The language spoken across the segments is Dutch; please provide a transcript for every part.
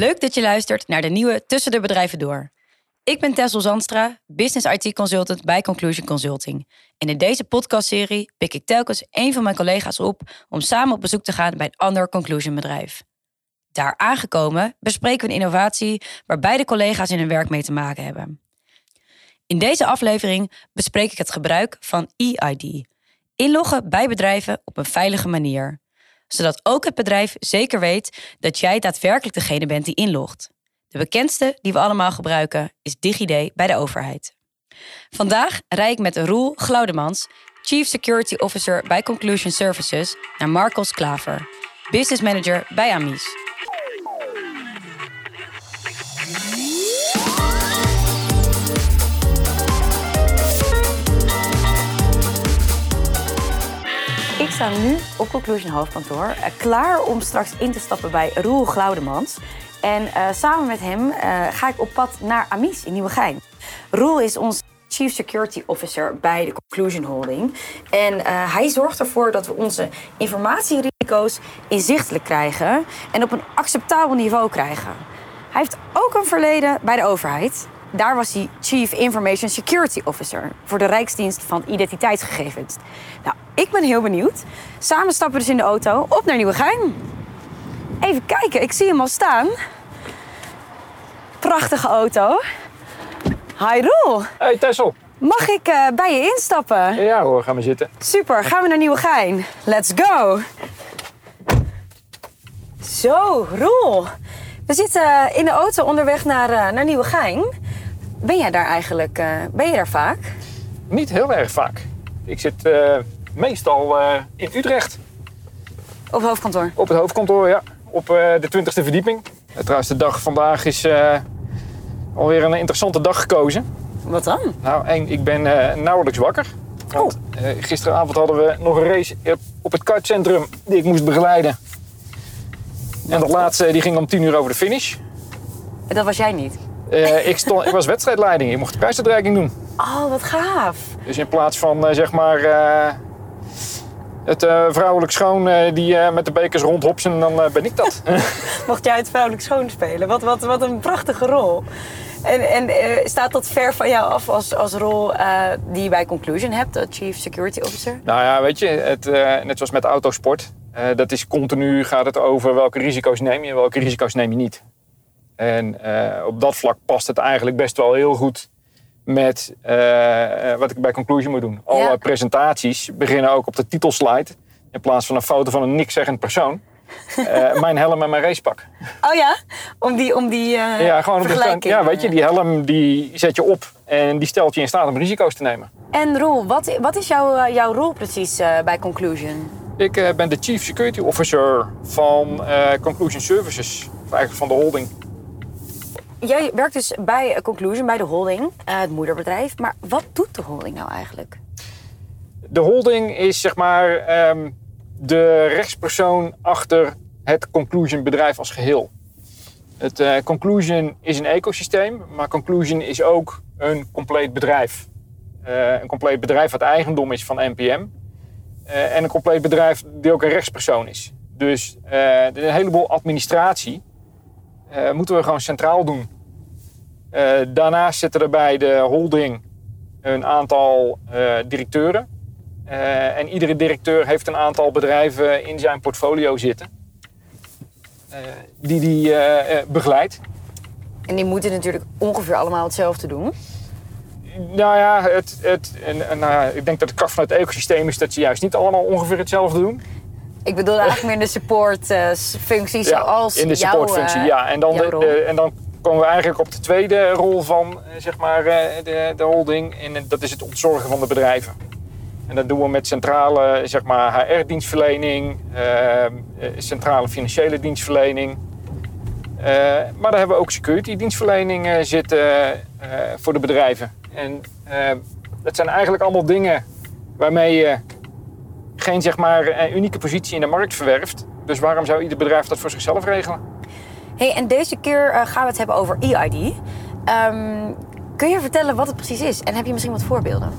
Leuk dat je luistert naar de nieuwe Tussen de Bedrijven Door. Ik ben Tessel Zandstra, Business IT Consultant bij Conclusion Consulting. En in deze podcastserie pik ik telkens een van mijn collega's op om samen op bezoek te gaan bij een ander Conclusion bedrijf. Daar aangekomen bespreken we een innovatie waar beide collega's in hun werk mee te maken hebben. In deze aflevering bespreek ik het gebruik van EID. Inloggen bij bedrijven op een veilige manier. Zodat ook het bedrijf zeker weet dat jij daadwerkelijk degene bent die inlogt. De bekendste die we allemaal gebruiken is DigiD bij de overheid. Vandaag rijd ik met Roel Glaudemans, Chief Security Officer bij Conclusion Services, naar Marcos Klaver, Business Manager bij Amis. Ik sta nu op Conclusion hoofdkantoor, eh, klaar om straks in te stappen bij Roel Glaudemans. En uh, samen met hem uh, ga ik op pad naar Amis in Nieuwegein. Roel is ons Chief Security Officer bij de Conclusion Holding. En hij zorgt ervoor dat we onze informatierisico's inzichtelijk krijgen en op een acceptabel niveau krijgen. Hij heeft ook een verleden bij de overheid. Daar was hij Chief Information Security Officer voor de Rijksdienst van Identiteitsgegevens. Nou, ik ben heel benieuwd. Samen stappen we dus in de auto op naar Nieuwegein. Even kijken, ik zie hem al staan. Prachtige auto. Hi Roel. Hey Tessel. Mag ik uh, bij je instappen? Ja hoor, ga maar zitten. Super, gaan we naar Nieuwegein. Let's go. Zo, Roel. We zitten in de auto onderweg naar, uh, naar Nieuwegein. Ben jij daar eigenlijk, uh, ben je daar vaak? Niet heel erg vaak. Ik zit meestal in Utrecht. Op hoofdkantoor? Op het hoofdkantoor, ja op de 20e verdieping. Trouwens, de dag vandaag is alweer een interessante dag gekozen. Wat dan? Nou, één, ik ben nauwelijks wakker. Want oh. gisteravond hadden we nog een race op het kartcentrum die ik moest begeleiden. En de laatste die ging om tien uur over de finish. En dat was jij niet? Ik, stond, ik was wedstrijdleiding. Ik mocht de prijsuitreiking doen. Oh, wat gaaf. Dus in plaats van zeg maar het uh, vrouwelijk schoon uh, die uh, met de bekers rondhopsen, dan ben ik dat. Mocht jij het vrouwelijk schoon spelen? Wat, wat, wat een prachtige rol. En, en staat dat ver van jou af als, als rol die je bij Conclusion hebt, Chief Security Officer? Nou ja, weet je, het, net zoals met autosport. dat is continu gaat het over welke risico's neem je en welke risico's neem je niet. En op dat vlak past het eigenlijk best wel heel goed met uh, wat ik bij Conclusion moet doen. Alle presentaties beginnen ook op de titelslide. In plaats van een foto van een nikszeggend persoon. Uh, mijn helm en mijn racepak. Oh ja? Om die, om die uh, Ja, gewoon op de Ja, weet je, die helm die zet je op en die stelt je in staat om risico's te nemen. En Roel, wat, wat is jouw, jouw rol precies bij Conclusion? Ik ben de Chief Security Officer van Conclusion Services. Eigenlijk van de holding. Jij werkt dus bij Conclusion, bij de holding, uh, het moederbedrijf. Maar wat doet de holding nou eigenlijk? De holding is zeg maar um, de rechtspersoon achter het Conclusion bedrijf als geheel. Het uh, Conclusion is een ecosysteem, maar Conclusion is ook een compleet bedrijf. Uh, een compleet bedrijf wat eigendom is van NPM. en een compleet bedrijf die ook een rechtspersoon is. Dus een heleboel administratie uh, moeten we gewoon centraal doen. Uh, daarnaast zitten er bij de holding een aantal uh, directeuren. en iedere directeur heeft een aantal bedrijven in zijn portfolio zitten. die die begeleidt. En die moeten natuurlijk ongeveer allemaal hetzelfde doen? Nou ja, het, het, en, nou ja, ik denk dat de kracht van het ecosysteem is dat ze juist niet allemaal ongeveer hetzelfde doen. Ik bedoel eigenlijk meer in de supportfunctie, uh, zoals in de supportfunctie, ja. En dan, de, en dan komen we eigenlijk op de tweede rol van zeg maar, de, de holding. En dat is het ontzorgen van de bedrijven. En dat doen we met centrale zeg maar, HR-dienstverlening, centrale financiële dienstverlening. Maar daar hebben we ook security-dienstverlening zitten voor de bedrijven. En dat zijn eigenlijk allemaal dingen waarmee je geen zeg maar, unieke positie in de markt verwerft. Dus waarom zou ieder bedrijf dat voor zichzelf regelen? Hey, en deze keer uh, gaan we het hebben over EID. Um, ehm, kun je vertellen wat het precies is? En heb je misschien wat voorbeelden?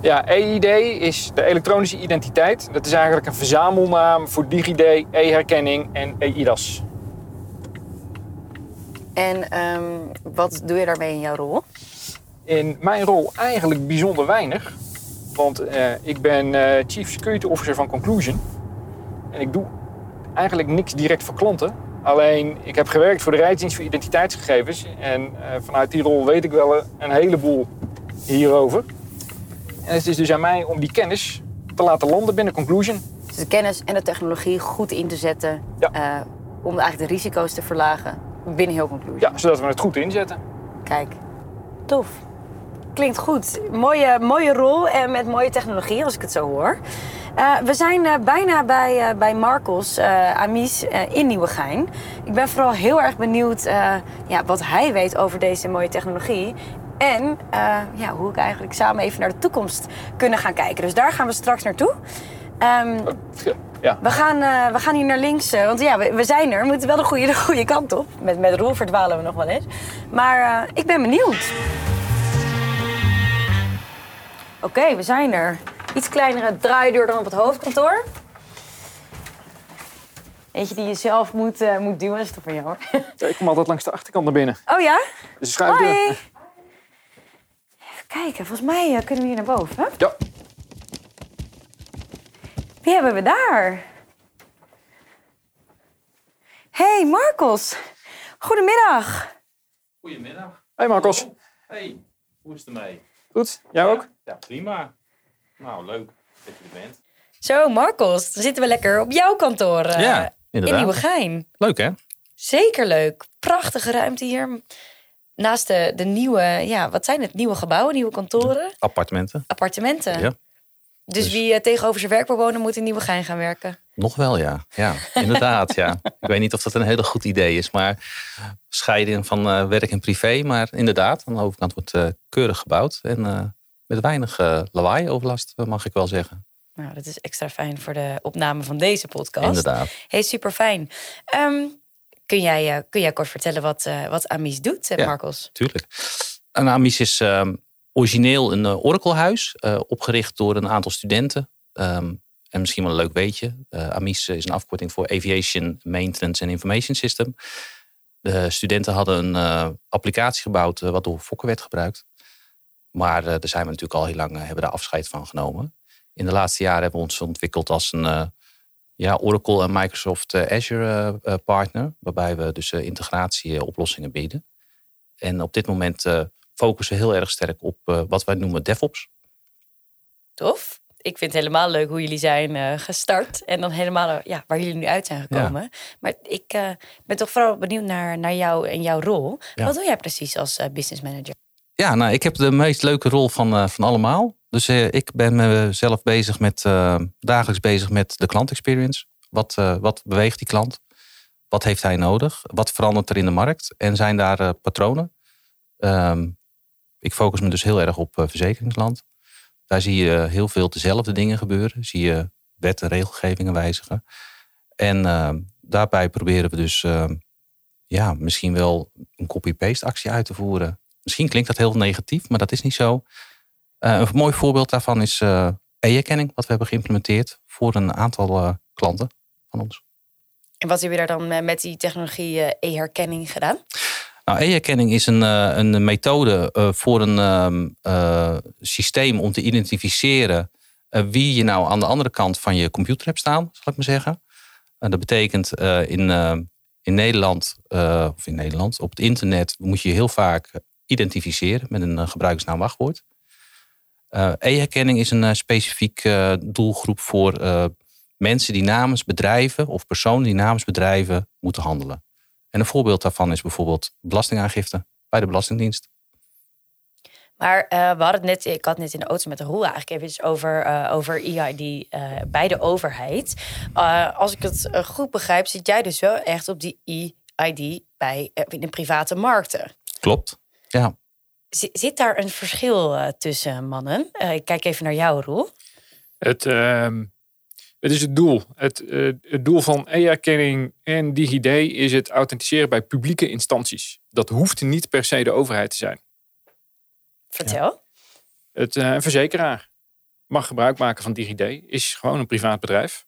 Ja, EID is de elektronische identiteit. Dat is eigenlijk een verzamelnaam voor DigiD, e-herkenning en EIDAS. En ehm, wat doe je daarmee in jouw rol? In mijn rol eigenlijk bijzonder weinig. Want eh, ik ben eh, Chief Security Officer van Conclusion. En ik doe eigenlijk niks direct voor klanten. Alleen, ik heb gewerkt voor de Rijksdienst voor Identiteitsgegevens. En eh, vanuit die rol weet ik wel een heleboel hierover. En het is dus aan mij om die kennis te laten landen binnen Conclusion. Dus de kennis en de technologie goed in te zetten Ja. om eigenlijk de risico's te verlagen binnen heel Conclusion. Ja, zodat we het goed inzetten. Kijk, tof. Klinkt goed. Mooie, mooie rol en met mooie technologie, als ik het zo hoor. Eh, we zijn eh, bijna bij, eh, bij Marcos eh, Amis eh, in Nieuwegein. Ik ben vooral heel erg benieuwd eh, ja, wat hij weet over deze mooie technologie. En eh, ja, hoe ik eigenlijk samen even naar de toekomst kunnen gaan kijken. Dus daar gaan we straks naartoe. Ehm, Ja, we gaan, eh, we gaan hier naar links, eh, want ja, we, we zijn er. We moeten wel de goede, de goede kant op. Met, met Roel verdwalen we nog wel eens. Maar eh, ik ben benieuwd. Oké, we zijn er. Iets kleinere draaideur dan op het hoofdkantoor. Eentje die je zelf moet, eh, moet duwen. Is toch van jou hoor. Ja, ik kom altijd langs de achterkant naar binnen. Oh ja? Dus de schuifdeur. Hoi! Even kijken, volgens mij eh, kunnen we hier naar boven. Ja, Wie hebben we daar? Hey Marcos. Goedemiddag. Goedemiddag. hey Marcos. Hey, hoe is het ermee? Goed, jij ook? Ja, prima. Nou, leuk dat je er bent. Zo, Marcos, dan zitten we lekker op jouw kantoor eh, Ja, in inderdaad. Nieuwegein. Leuk hè? Zeker leuk. Prachtige ruimte hier. Naast de, de nieuwe, ja, wat zijn het? Nieuwe gebouwen, nieuwe kantoren, Appartementen. appartementen. Ja. Dus, Dus- wie eh, tegenover zijn werk wil wonen, moet in Nieuwegein gaan werken. Nog wel ja. Ja, inderdaad ja. Ik weet niet of dat een hele goed idee is, maar scheiden van eh, werk en privé. Maar inderdaad, aan de overkant wordt eh, keurig gebouwd. En eh, met weinig lawaai overlast, eh, mag ik wel zeggen. Nou, dat is extra fijn voor de opname van deze podcast. Inderdaad. Hey, super fijn. kun, jij, kun jij kort vertellen wat, wat Amis doet, Ja. Marcos? Tuurlijk. En Amis is ehm, origineel een Oraclehuis, eh, opgericht door een aantal studenten. Ehm, en misschien wel een leuk weetje. Uh, Amis is een afkorting voor Aviation Maintenance and Information System. De studenten hadden een uh, applicatie gebouwd uh, wat door Fokker werd gebruikt. Maar daar zijn we natuurlijk al heel lang hebben daar afscheid van genomen. In de laatste jaren hebben we ons ontwikkeld als een ja, Oracle en Microsoft Azure partner. Waarbij we dus integratieoplossingen bieden. En op dit moment focussen we heel erg sterk op wat wij noemen DevOps. Tof. Ik vind het helemaal leuk hoe jullie zijn uh, gestart. En dan helemaal ja, waar jullie nu uit zijn gekomen. Ja. Maar ik uh, ben toch vooral benieuwd naar, naar jou en jouw rol. Ja. Wat doe jij precies als uh, business manager? Ja, nou, ik heb de meest leuke rol van, van allemaal. Dus ik ben mezelf bezig met, dagelijks bezig met de klantexperience. Wat, wat beweegt die klant? Wat heeft hij nodig? Wat verandert er in de markt? En zijn daar patronen? Um, ik focus me dus heel erg op verzekeringsland. Daar zie je heel veel dezelfde dingen gebeuren. Zie je wet en regelgevingen wijzigen. En uh, daarbij proberen we dus uh, ja, misschien wel een copy-paste actie uit te voeren. Misschien klinkt dat heel negatief, maar dat is niet zo. Uh, een mooi voorbeeld daarvan is e-erkenning, wat we hebben geïmplementeerd voor een aantal klanten van ons. En wat heb je daar dan met die technologie e-herkenning gedaan? Nou, e-erkenning is een, uh, een methode uh, voor een uh, systeem om te identificeren wie je nou aan de andere kant van je computer hebt staan, zal ik maar zeggen. dat betekent in, in Nederland, of in Nederland, op het internet moet je je heel vaak identificeren met een gebruikersnaam wachtwoord. e-herkenning is een specifiek doelgroep voor mensen die namens bedrijven of personen die namens bedrijven moeten handelen. En een voorbeeld daarvan is bijvoorbeeld belastingaangifte bij de Belastingdienst. Maar uh, we hadden het net, ik had net in de auto met de Roel eigenlijk even over, uh, over EID uh, bij de overheid. Uh, als ik het goed begrijp, zit jij dus wel echt op die EID bij, in de private markten. Klopt, ja. Z zit daar een verschil tussen mannen? ik kijk even naar jou, Roel. Het, ehm, het is het doel. Het, uh, het doel van e-erkenning en DigiD is het authenticeren bij publieke instanties. Dat hoeft niet per se de overheid te zijn. Vertel. Ja. Het, uh, een verzekeraar mag gebruik maken van DigiD. Is gewoon een privaat bedrijf.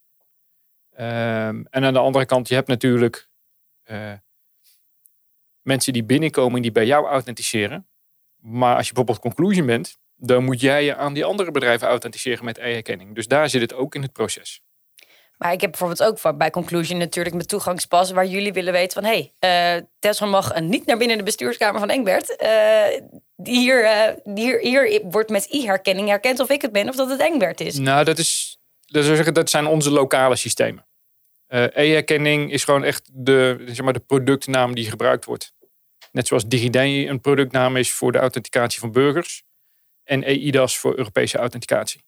Um, en aan de andere kant, je hebt natuurlijk uh, mensen die binnenkomen en die bij jou authenticeren. Maar als je bijvoorbeeld conclusion bent, dan moet jij je aan die andere bedrijven authenticeren met e-herkenning. Dus daar zit het ook in het proces. Maar ik heb bijvoorbeeld ook bij Conclusion natuurlijk mijn toegangspas... waar jullie willen weten van... hé, hey, uh, mag niet naar binnen de bestuurskamer van Engbert. Uh, hier, uh, hier, hier wordt met e-herkenning herkend of ik het ben... of dat het Engbert is. Nou, dat, is, dat, zeggen, dat zijn onze lokale systemen. e-herkenning is gewoon echt de, zeg maar, de productnaam die gebruikt wordt. Net zoals DigiD een productnaam is voor de authenticatie van burgers. En EIDAS voor Europese authenticatie.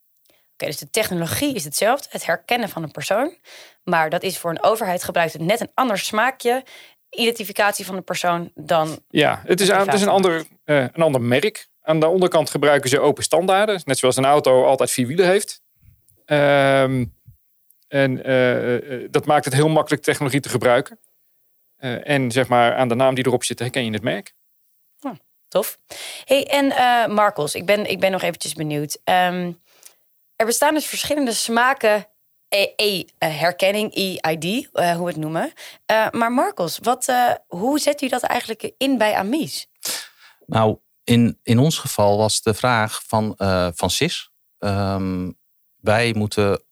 Oké, dus de technologie is hetzelfde, het herkennen van een persoon. Maar dat is voor een overheid gebruikt het net een ander smaakje. Identificatie van de persoon dan. Ja, het is, het is een, ander, uh, een ander merk. Aan de onderkant gebruiken ze open standaarden. Net zoals een auto altijd vier wielen heeft. Um, en uh, dat maakt het heel makkelijk technologie te gebruiken. Uh, en zeg maar aan de naam die erop zit herken je het merk. Hm, tof. Hey, en Marcos, ik ben, ik ben nog eventjes benieuwd. Um, er bestaan dus verschillende smaken E-herkenning, E-ID, uh, hoe we het noemen. Uh, maar Marcos, wat, hoe zet u dat eigenlijk in bij Amis? Nou, in, in ons geval was de vraag van, van CIS. Um, wij moeten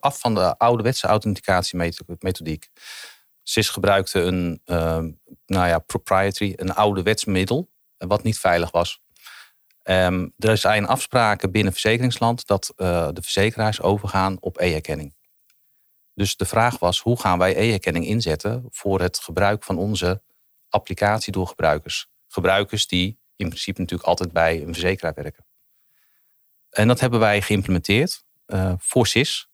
af van de ouderwetse authenticatiemethodiek. CIS gebruikte een nou ja, proprietary, een ouderwets middel, wat niet veilig was. Um, er zijn afspraken binnen verzekeringsland dat uh, de verzekeraars overgaan op e-herkenning. Dus de vraag was, hoe gaan wij e-herkenning inzetten voor het gebruik van onze applicatie door gebruikers? Gebruikers die in principe natuurlijk altijd bij een verzekeraar werken. En dat hebben wij geïmplementeerd uh, voor SIS.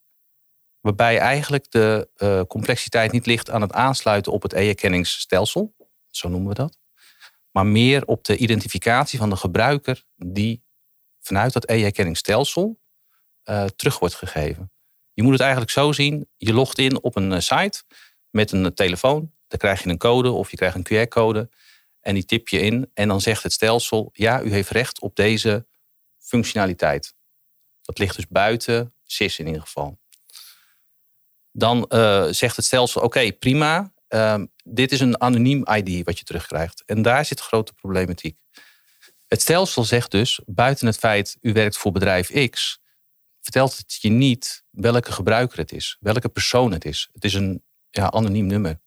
Waarbij eigenlijk de uh, complexiteit niet ligt aan het aansluiten op het e-herkenningsstelsel. Zo noemen we dat maar meer op de identificatie van de gebruiker die vanuit dat e-herkenningsstelsel uh, terug wordt gegeven. Je moet het eigenlijk zo zien, je logt in op een eh, site met een telefoon, dan krijg je een code of je krijgt een QR-code en die tip je in en dan zegt het stelsel, ja, u heeft recht op deze functionaliteit. Dat ligt dus buiten SIS in ieder geval. Dan zegt het stelsel, oké, prima, Um, dit is een anoniem ID wat je terugkrijgt. En daar zit grote problematiek. Het stelsel zegt dus, buiten het feit u werkt voor bedrijf X, vertelt het je niet welke gebruiker het is, welke persoon het is. Het is een ja, anoniem nummer.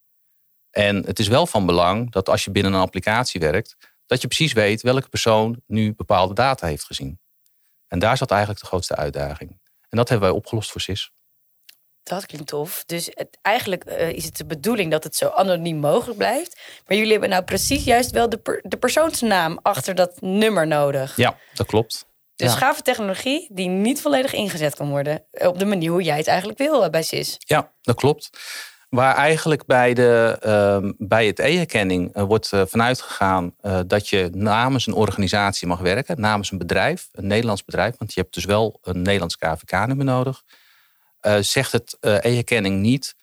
En het is wel van belang dat als je binnen een applicatie werkt, dat je precies weet welke persoon nu bepaalde data heeft gezien. En daar zat eigenlijk de grootste uitdaging. En dat hebben wij opgelost voor SIS. Dat klinkt tof. Dus het, eigenlijk uh, is het de bedoeling dat het zo anoniem mogelijk blijft. Maar jullie hebben nou precies juist wel de, per, de persoonsnaam achter dat nummer nodig. Ja, dat klopt. Dus ja. gave technologie die niet volledig ingezet kan worden. Op de manier hoe jij het eigenlijk wil eh, bij SIS. Ja, dat klopt. Waar eigenlijk bij, de, uh, bij het e-herkenning uh, wordt uh, vanuit gegaan dat je namens een organisatie mag werken, namens een bedrijf, een Nederlands bedrijf, want je hebt dus wel een Nederlands KVK-nummer nodig. Uh, zegt het uh, e-herkenning niet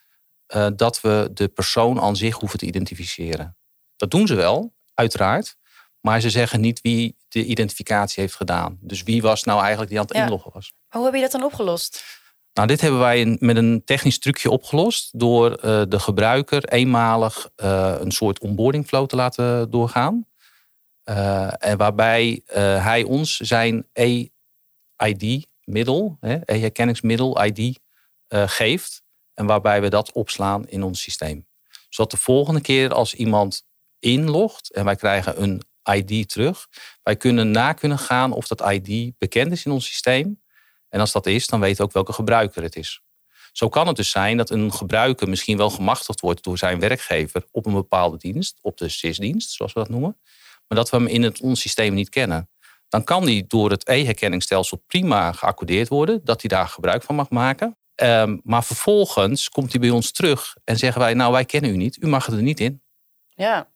uh, dat we de persoon aan zich hoeven te identificeren. Dat doen ze wel, uiteraard. Maar ze zeggen niet wie de identificatie heeft gedaan. Dus wie was nou eigenlijk die aan het ja. inloggen was. Maar hoe heb je dat dan opgelost? Nou, dit hebben wij met een technisch trucje opgelost. Door de gebruiker eenmalig een soort onboarding flow te laten doorgaan. en waarbij hij ons zijn e-ID-middel, e-herkenningsmiddel, ID, uh, geeft. En waarbij we dat opslaan in ons systeem. Zodat de volgende keer als iemand inlogt en wij krijgen een ID terug, wij kunnen na kunnen gaan of dat ID bekend is in ons systeem. En als dat is, dan weten we ook welke gebruiker het is. Zo kan het dus zijn dat een gebruiker misschien wel gemachtigd wordt door zijn werkgever op een bepaalde dienst, op de SIS-dienst, zoals we dat noemen, maar dat we hem in het, ons systeem niet kennen. Dan kan die door het e-herkenningsstelsel prima geaccordeerd worden, dat hij daar gebruik van mag maken. Um, maar vervolgens komt hij bij ons terug en zeggen wij, nou wij kennen u niet, u mag er niet in. Ja,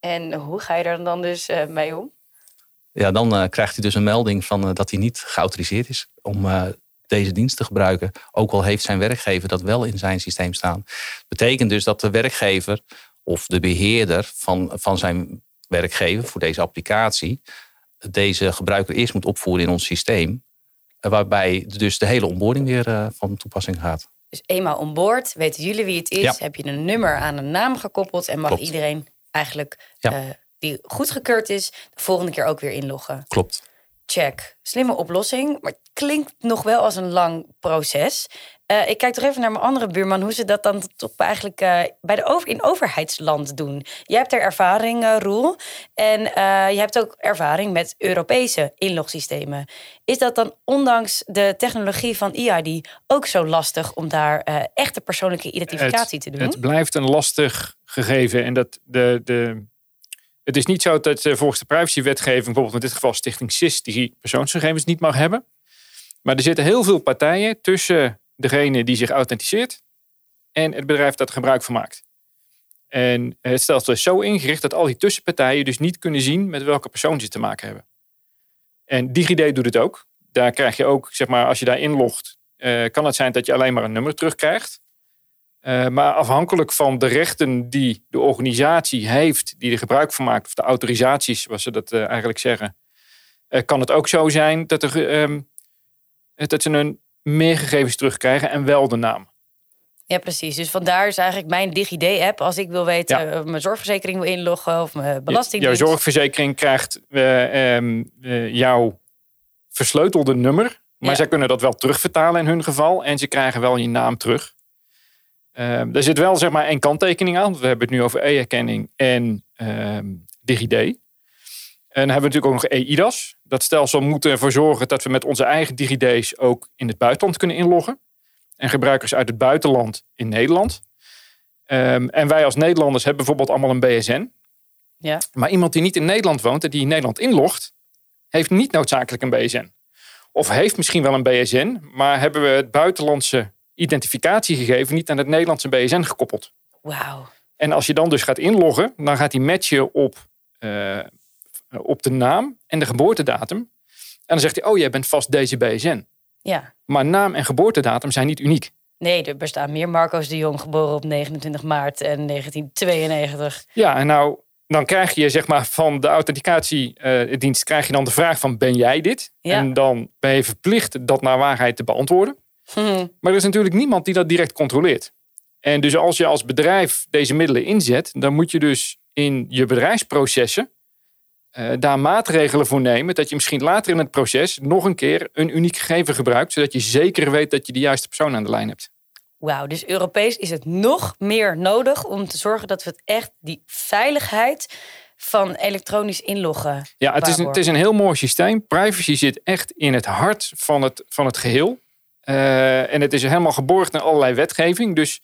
en hoe ga je er dan dus uh, mee om? Ja, dan uh, krijgt hij dus een melding van uh, dat hij niet geautoriseerd is om deze dienst te gebruiken. Ook al heeft zijn werkgever dat wel in zijn systeem staan. Betekent dus dat de werkgever of de beheerder van, van zijn werkgever voor deze applicatie deze gebruiker eerst moet opvoeren in ons systeem. Waarbij dus de hele onboarding weer uh, van toepassing gaat. Dus eenmaal onboord, weten jullie wie het is. Ja. Heb je een nummer aan een naam gekoppeld en mag Klopt. iedereen eigenlijk Ja. eh, die goedgekeurd is, de volgende keer ook weer inloggen. Klopt. Check. Slimme oplossing, maar het klinkt nog wel als een lang proces. Eh, ik kijk toch even naar mijn andere buurman, hoe ze dat dan toch eigenlijk eh, bij de over, in overheidsland doen. Jij hebt er ervaring, eh, Roel. En je hebt ook ervaring met Europese inlogsystemen. Is dat dan ondanks de technologie van EID ook zo lastig om daar echte persoonlijke identificatie te doen? Het blijft een lastig gegeven. En dat de, de, het is niet zo dat eh, volgens de privacywetgeving, bijvoorbeeld in dit geval Stichting SIS, die persoonsgegevens niet mag hebben. Maar er zitten heel veel partijen tussen degene die zich authenticeert en het bedrijf dat gebruik van maakt. En het stelsel is zo ingericht dat al die tussenpartijen dus niet kunnen zien met welke persoon ze te maken hebben. En DigiD doet het ook. Daar krijg je ook, zeg maar, als je daar inlogt, eh, kan het zijn dat je alleen maar een nummer terugkrijgt. Uh, maar afhankelijk van de rechten die de organisatie heeft, die er gebruik van maakt, of de autorisaties, zoals ze dat uh, eigenlijk zeggen, uh, kan het ook zo zijn dat, er, um, dat ze een meer gegevens terugkrijgen en wel de naam. Ja, precies. Dus vandaar is eigenlijk mijn DigiD-app. Als ik wil weten ja. of mijn zorgverzekering wil inloggen of mijn belasting. Jouw zorgverzekering krijgt um, jouw versleutelde nummer. Maar ja. zij kunnen dat wel terugvertalen in hun geval. En ze krijgen wel je naam terug. Uh, er zit wel zeg maar één kanttekening aan. We hebben het nu over e-herkenning en uh, DigiD. En dan hebben we natuurlijk ook nog e-IDAS. Dat stelsel moet ervoor zorgen dat we met onze eigen DigiD's ook in het buitenland kunnen inloggen. En gebruikers uit het buitenland in Nederland. Um, en wij als Nederlanders hebben bijvoorbeeld allemaal een BSN. Ja. Maar iemand die niet in Nederland woont en die in Nederland inlogt, heeft niet noodzakelijk een BSN. Of heeft misschien wel een BSN, maar hebben we het buitenlandse identificatiegegeven niet aan het Nederlandse BSN gekoppeld. Wauw. En als je dan dus gaat inloggen, dan gaat hij matchen op, uh, op de naam en de geboortedatum. En dan zegt hij, oh, jij bent vast deze BSN. Ja. Maar naam en geboortedatum zijn niet uniek. Nee, er bestaan meer Marco's de Jong geboren op 29 maart en 1992. Ja, en nou, dan krijg je zeg maar van de authenticatiedienst uh, krijg je dan de vraag van ben jij dit? Ja. En dan ben je verplicht dat naar waarheid te beantwoorden. Maar er is natuurlijk niemand die dat direct controleert. En dus als je als bedrijf deze middelen inzet, dan moet je dus in je bedrijfsprocessen uh, daar maatregelen voor nemen. Dat je misschien later in het proces nog een keer een uniek gegeven gebruikt, zodat je zeker weet dat je de juiste persoon aan de lijn hebt. Wauw, dus Europees is het nog meer nodig om te zorgen dat we het echt die veiligheid van elektronisch inloggen. Ja, het is, een, het is een heel mooi systeem. Privacy zit echt in het hart van het, van het geheel. Uh, en het is helemaal geborgd in allerlei wetgeving. Dus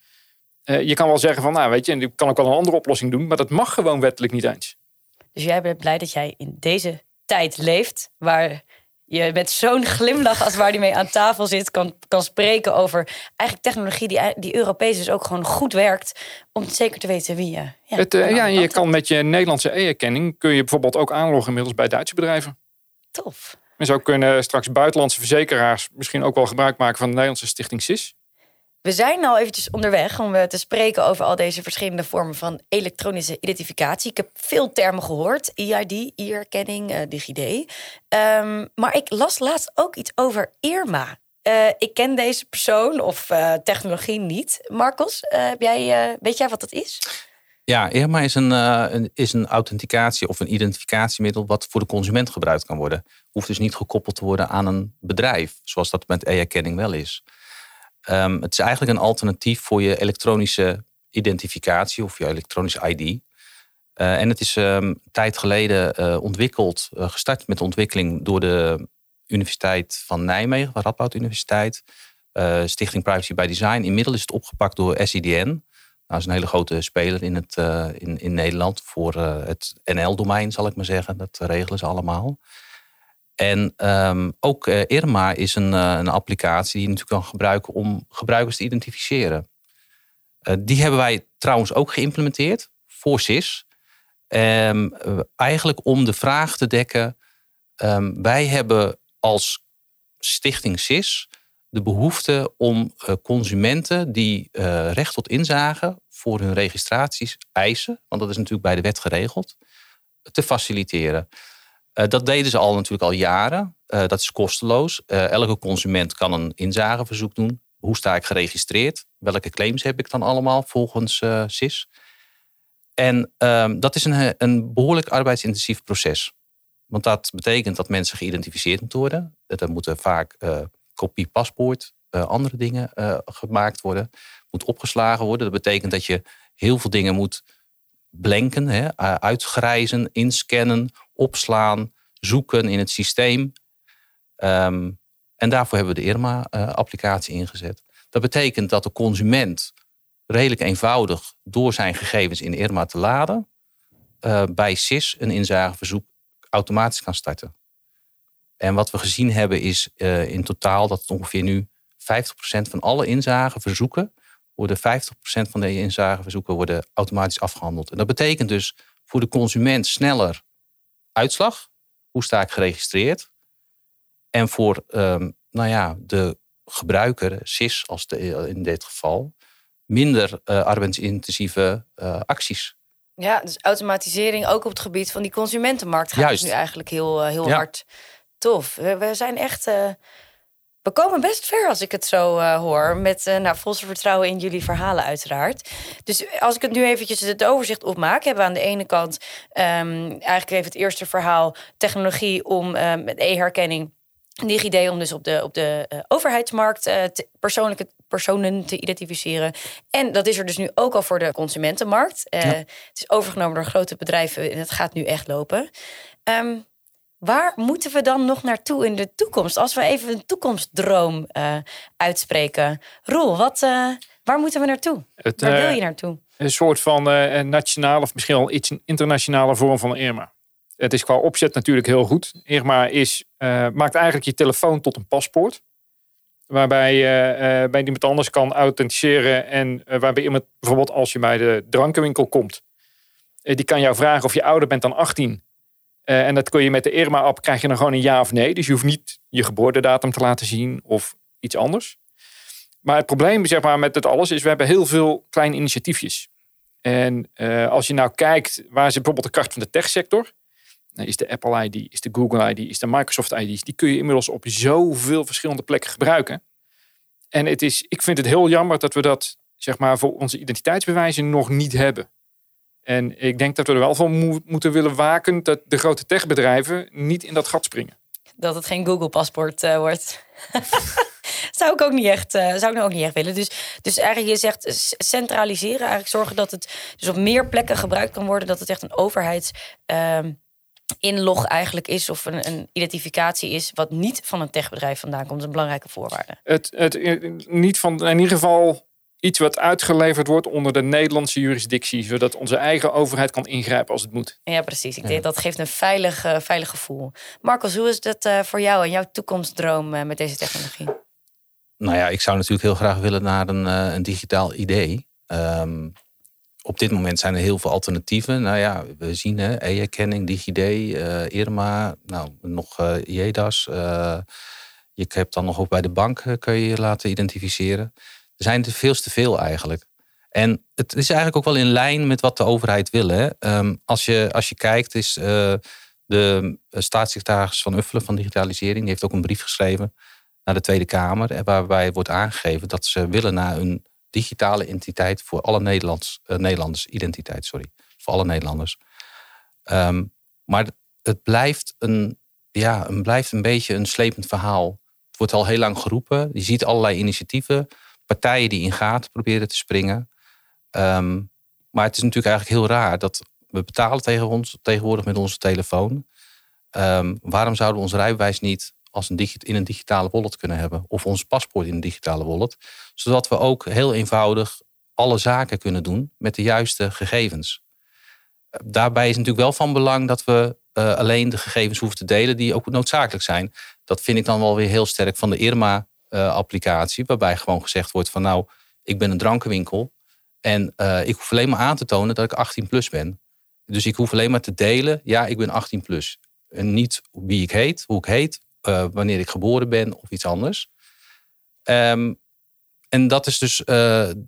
uh, je kan wel zeggen van, nou weet je, ik kan ook wel een andere oplossing doen. Maar dat mag gewoon wettelijk niet eens. Dus jij bent blij dat jij in deze tijd leeft. Waar je met zo'n glimlach als waar die mee aan tafel zit... kan, kan spreken over eigenlijk technologie die, die Europees dus ook gewoon goed werkt... om zeker te weten wie je... Ja, het, uh, ja je kan met je Nederlandse e-erkenning... kun je bijvoorbeeld ook aanloggen inmiddels bij Duitse bedrijven. Tof. En zo kunnen straks buitenlandse verzekeraars misschien ook wel gebruik maken van de Nederlandse stichting SIS. We zijn al eventjes onderweg om te spreken over al deze verschillende vormen van elektronische identificatie. Ik heb veel termen gehoord: EID, e-erkenning, uh, DigiD. Um, maar ik las laatst ook iets over Irma. Uh, ik ken deze persoon of technologie niet. Marcos, heb jij, weet jij wat dat is? Ja, Irma is een, uh, een, is een authenticatie of een identificatiemiddel wat voor de consument gebruikt kan worden. Hoeft dus niet gekoppeld te worden aan een bedrijf, zoals dat met e-erkenning wel is. Um, het is eigenlijk een alternatief voor je elektronische identificatie of je elektronische ID. Uh, en het is um, een tijd geleden uh, ontwikkeld, gestart met de ontwikkeling door de Universiteit van Nijmegen, Radboud Universiteit, Stichting Privacy by Design. Inmiddels is het opgepakt door SIDN. Dat is een hele grote speler in, het, uh, in, in Nederland voor uh, het NL-domein, zal ik maar zeggen. Dat regelen ze allemaal. En um, ook uh, Irma is een, een applicatie die je natuurlijk kan gebruiken om gebruikers te identificeren. die hebben wij trouwens ook geïmplementeerd voor SIS. Um, eigenlijk om de vraag te dekken. Um, wij hebben als stichting SIS de behoefte om uh, consumenten die uh, recht tot inzage voor hun registraties eisen, want dat is natuurlijk bij de wet geregeld, te faciliteren. Uh, dat deden ze al natuurlijk al jaren. dat is kosteloos. elke consument kan een inzageverzoek doen. Hoe sta ik geregistreerd? Welke claims heb ik dan allemaal volgens SIS? En ehm, dat is een, een behoorlijk arbeidsintensief proces. Want dat betekent dat mensen geïdentificeerd moeten worden. Er moeten vaak kopie paspoort, uh, andere dingen uh, gemaakt worden. Moet opgeslagen worden. Dat betekent dat je heel veel dingen moet blenken, hè, uitgrijzen, inscannen, opslaan, zoeken in het systeem. Um, en daarvoor hebben we de IRMA-applicatie ingezet. Dat betekent dat de consument redelijk eenvoudig door zijn gegevens in IRMA te laden, bij SIS een inzageverzoek automatisch kan starten. En wat we gezien hebben is uh, in totaal dat het ongeveer nu 50% van alle inzageverzoeken worden 50% van de inzageverzoeken worden automatisch afgehandeld. En dat betekent dus voor de consument sneller uitslag. Hoe sta ik geregistreerd? En voor um, nou ja, de gebruiker, SIS als de, in dit geval, minder uh, arbeidsintensieve uh, acties. Ja, dus automatisering ook op het gebied van die consumentenmarkt gaat dus nu eigenlijk heel, uh, heel ja. hard. Tof. We, zijn echt. we komen best ver als ik het zo hoor. Met nou, volste vertrouwen in jullie verhalen, uiteraard. Dus als ik het nu eventjes het overzicht opmaak, hebben we aan de ene kant um, eigenlijk even het eerste verhaal: technologie om met e-herkenning DigiD om dus op de, op de uh, overheidsmarkt uh, te, persoonlijke personen te identificeren. En dat is er dus nu ook al voor de consumentenmarkt. Uh, ja. Het is overgenomen door grote bedrijven en het gaat nu echt lopen. Um, waar moeten we dan nog naartoe in de toekomst? Als we even een toekomstdroom uitspreken. Roel, wat, waar moeten we naartoe? Het, waar wil je naartoe? Een soort van nationale of misschien wel iets internationale vorm van IRMA. Het is qua opzet natuurlijk heel goed. Irma is, maakt eigenlijk je telefoon tot een paspoort. Waarbij je uh, bij iemand anders kan authenticeren. En uh, waarbij iemand bijvoorbeeld als je bij de drankenwinkel komt. die kan jou vragen of je ouder bent dan 18. En dat kun je met de Irma-app krijg je dan gewoon een ja of nee. Dus je hoeft niet je geboortedatum te laten zien of iets anders. Maar het probleem zeg maar, met het alles is, we hebben heel veel kleine initiatiefjes. En als je nou kijkt, waar is bijvoorbeeld de kracht van de techsector? is de Apple ID, is de Google ID, is de Microsoft ID. Die kun je inmiddels op zoveel verschillende plekken gebruiken. En het is, ik vind het heel jammer dat we dat zeg maar, voor onze identiteitsbewijzen nog niet hebben. En ik denk dat we er wel van moeten willen waken dat de grote techbedrijven niet in dat gat springen. Dat het geen Google-paspoort uh, wordt. zou ik ook niet echt, uh, zou ik nou ook niet echt willen. Dus, dus eigenlijk, je zegt centraliseren, eigenlijk zorgen dat het dus op meer plekken gebruikt kan worden. Dat het echt een overheids. Uh, inlog eigenlijk is of een, een, identificatie is wat niet van een techbedrijf vandaan komt, is een belangrijke voorwaarde. Het, het, niet van, in ieder geval iets wat uitgeleverd wordt onder de Nederlandse jurisdictie, zodat onze eigen overheid kan ingrijpen als het moet. Ja, precies. Ik denk dat geeft een veilig, uh, veilig gevoel. Marcos, hoe is dat uh, voor jou en jouw toekomstdroom uh, met deze technologie? Nou ja, ik zou natuurlijk heel graag willen naar een, een digitaal idee. Um, op dit moment zijn er heel veel alternatieven. Nou ja, we zien e-erkenning, DigiD, uh, Irma, nou, nog uh, eh. Uh, je hebt dan nog ook bij de bank kun je je laten identificeren. Er zijn er veel te veel eigenlijk. En het is eigenlijk ook wel in lijn met wat de overheid wil. Um, als, je, als je kijkt, is de staatssecretaris van Uffelen van Digitalisering... die heeft ook een brief geschreven naar de Tweede Kamer... waarbij wordt aangegeven dat ze willen naar een digitale identiteit voor alle Nederlands, uh, Nederlanders. Identiteit, sorry. Voor alle Nederlanders. Um, maar het blijft een, ja, het blijft een beetje een slepend verhaal. Het wordt al heel lang geroepen. Je ziet allerlei initiatieven. Partijen die in gaten proberen te springen. Um, maar het is natuurlijk eigenlijk heel raar dat we betalen tegen ons, tegenwoordig met onze telefoon. Um, waarom zouden we ons rijbewijs niet als een in een digitale wallet kunnen hebben. Of ons paspoort in een digitale wallet. Zodat we ook heel eenvoudig alle zaken kunnen doen met de juiste gegevens. Daarbij is natuurlijk wel van belang dat we uh, alleen de gegevens hoeven te delen die ook noodzakelijk zijn. Dat vind ik dan wel weer heel sterk van de Irma-applicatie. Uh, waarbij gewoon gezegd wordt van nou, ik ben een drankenwinkel. En uh, ik hoef alleen maar aan te tonen dat ik 18 plus ben. Dus ik hoef alleen maar te delen, ja, ik ben 18 plus. En niet wie ik heet, hoe ik heet, uh, wanneer ik geboren ben of iets anders. Um, en dat is dus,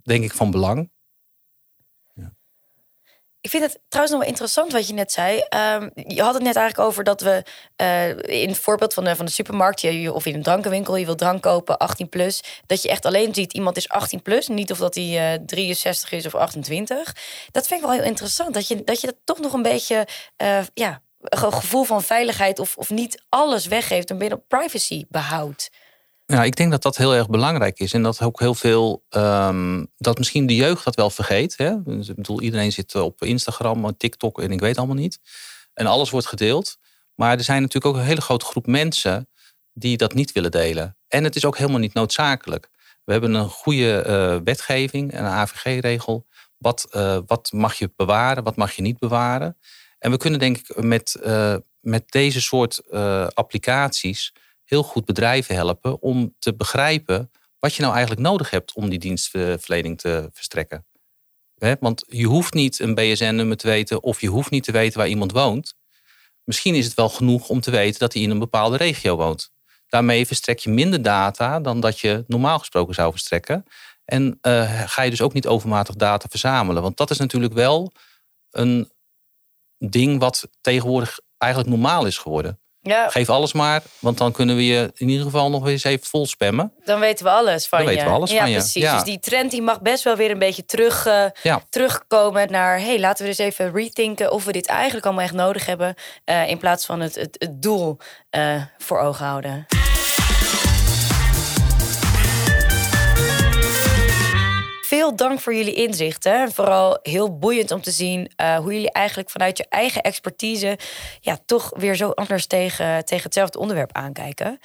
denk ik, van belang. Ik vind het trouwens nog wel interessant wat je net zei. Ehm, je had het net eigenlijk over dat we uh, in het voorbeeld van de, van de supermarkt je, of in een drankenwinkel, je wil drank kopen, 18 plus, dat je echt alleen ziet iemand is 18 plus, niet of dat hij uh, 63 is of 28. Dat vind ik wel heel interessant. Dat je dat, je dat toch nog een beetje uh, ja, een gevoel van veiligheid of, of niet alles weggeeft en binnen privacy behoudt. Ja, ik denk dat dat heel erg belangrijk is. En dat ook heel veel, um, dat misschien de jeugd dat wel vergeet. Hè? Dus, ik bedoel, iedereen zit op Instagram, TikTok en ik weet allemaal niet. En alles wordt gedeeld. Maar er zijn natuurlijk ook een hele grote groep mensen die dat niet willen delen. En het is ook helemaal niet noodzakelijk. We hebben een goede uh, wetgeving, een AVG-regel. Wat, uh, wat mag je bewaren, wat mag je niet bewaren? En we kunnen denk ik met, uh, met deze soort applicaties heel goed bedrijven helpen om te begrijpen wat je nou eigenlijk nodig hebt om die dienstverlening te verstrekken. Want je hoeft niet een BSN-nummer te weten of je hoeft niet te weten waar iemand woont. Misschien is het wel genoeg om te weten dat hij in een bepaalde regio woont. Daarmee verstrek je minder data dan dat je normaal gesproken zou verstrekken. En uh, ga je dus ook niet overmatig data verzamelen. Want dat is natuurlijk wel een ding wat tegenwoordig eigenlijk normaal is geworden. Ja. Geef alles maar, want dan kunnen we je in ieder geval nog eens even vol spammen. Dan weten we alles van dan je. weten we alles ja, van je. Precies. Dus die trend die mag best wel weer een beetje terug, uh, terugkomen naar... hey, laten we eens even rethinken of we dit eigenlijk allemaal echt nodig hebben... Uh, in plaats van het, het, het doel uh, voor ogen houden. Veel dank voor jullie inzichten. Vooral heel boeiend om te zien uh, hoe jullie eigenlijk vanuit je eigen expertise ja, toch weer zo anders tegen, tegen hetzelfde onderwerp aankijken.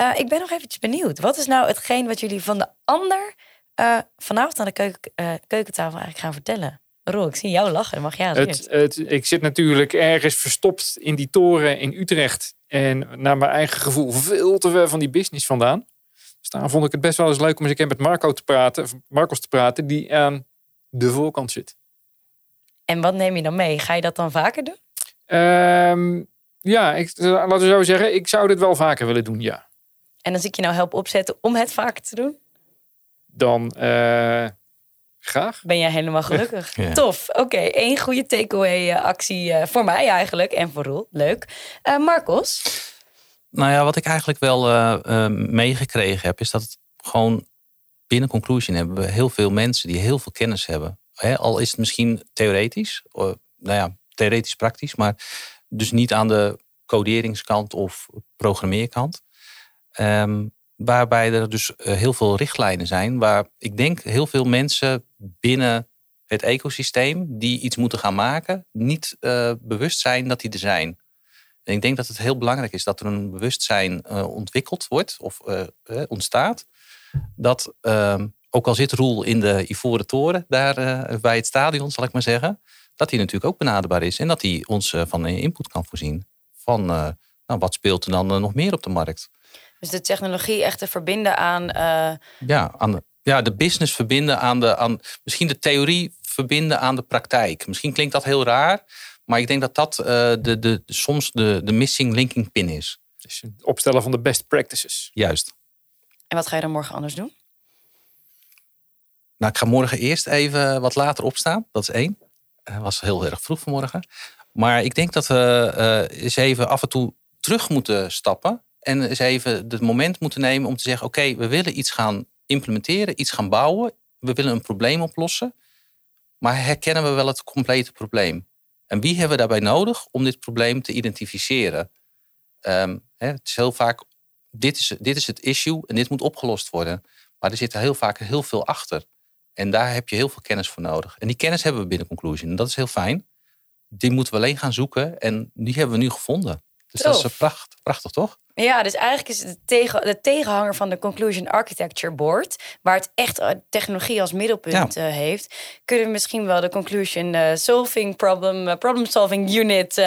Uh, ik ben nog eventjes benieuwd. Wat is nou hetgeen wat jullie van de ander uh, vanavond aan de keuken, keukentafel eigenlijk gaan vertellen? Roel, ik zie jou lachen. Mag jij het, het, Ik zit natuurlijk ergens verstopt in die toren in Utrecht. En naar mijn eigen gevoel veel te ver van die business vandaan. Daarom vond ik het best wel eens leuk om eens een keer met Marco te praten, Marcos te praten, die aan de voorkant zit. En wat neem je dan mee? Ga je dat dan vaker doen? Um, ja, ik, laten we zo zeggen, ik zou dit wel vaker willen doen, ja. En als ik je nou help opzetten om het vaker te doen? Dan uh, graag. Ben jij helemaal gelukkig? ja. Tof. Oké, okay. één goede takeaway actie uh, voor mij eigenlijk en voor Roel. Leuk. Uh, Marcos? Nou ja, wat ik eigenlijk wel uh, uh, meegekregen heb, is dat het gewoon binnen Conclusion hebben we heel veel mensen die heel veel kennis hebben. al is het misschien theoretisch, nou ja, theoretisch praktisch, maar dus niet aan de coderingskant of programmeerkant. Um, waarbij er dus uh, heel veel richtlijnen zijn, waar ik denk heel veel mensen binnen het ecosysteem die iets moeten gaan maken, niet bewust zijn dat die er zijn. En ik denk dat het heel belangrijk is dat er een bewustzijn uh, ontwikkeld wordt of uh, ontstaat. Dat uh, ook al zit Roel in de Ivoren Toren, daar bij het stadion zal ik maar zeggen, dat hij natuurlijk ook benaderbaar is. En dat hij ons van input kan voorzien. Van nou, wat speelt er dan nog meer op de markt. Dus de technologie echt te verbinden aan. Ja, aan de, ja, de business verbinden aan de. Aan, misschien de theorie verbinden aan de praktijk. Misschien klinkt dat heel raar. Maar ik denk dat dat uh, de, de, soms de, de missing linking pin is. Dus het opstellen van de best practices. Juist. En wat ga je dan morgen anders doen? Nou, ik ga morgen eerst even wat later opstaan. Dat is één. Het was heel erg vroeg vanmorgen. Maar ik denk dat we uh, eens even af en toe terug moeten stappen. En eens even het moment moeten nemen om te zeggen: oké, we willen iets gaan implementeren, iets gaan bouwen. We willen een probleem oplossen. Maar herkennen we wel het complete probleem? En wie hebben we daarbij nodig om dit probleem te identificeren? Um, hè, het is heel vaak, dit is, dit is het issue en dit moet opgelost worden. Maar er zit heel vaak heel veel achter. En daar heb je heel veel kennis voor nodig. En die kennis hebben we binnen Conclusion. En dat is heel fijn. Die moeten we alleen gaan zoeken. En die hebben we nu gevonden. Dus dat is prachtig, prachtig, toch? Ja, dus eigenlijk is het de, tegen, de tegenhanger van de Conclusion Architecture Board, waar het echt eh, technologie als middelpunt ja. uh, heeft, kunnen we misschien wel de Conclusion uh, Solving Problem, Problem Solving Unit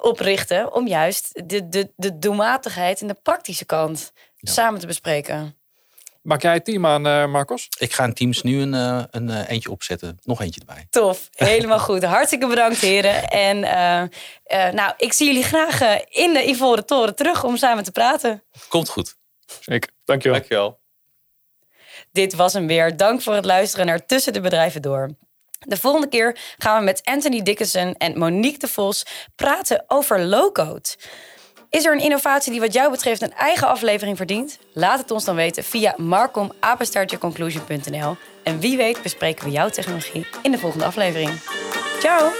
oprichten, om juist de, de, de doelmatigheid en de praktische kant ja. samen te bespreken. Maak jij het team aan, uh, Marcos? Ik ga in Teams nu een, uh, een uh, eentje opzetten. Nog eentje erbij. Tof. Helemaal goed. Hartstikke bedankt, heren. En nou, ik zie jullie graag in de Ivoren Toren terug om samen te praten. Komt goed. Zeker. Dankjewel. Dankjewel. Dit was hem weer. Dank voor het luisteren naar Tussen de Bedrijven Door. De volgende keer gaan we met Anthony Dickinson en Monique de Vos praten over low-code. Is er een innovatie die wat jou betreft een eigen aflevering verdient? Laat het ons dan weten via marcomapenstaartjeconclusion.nl. En wie weet bespreken we jouw technologie in de volgende aflevering. Ciao!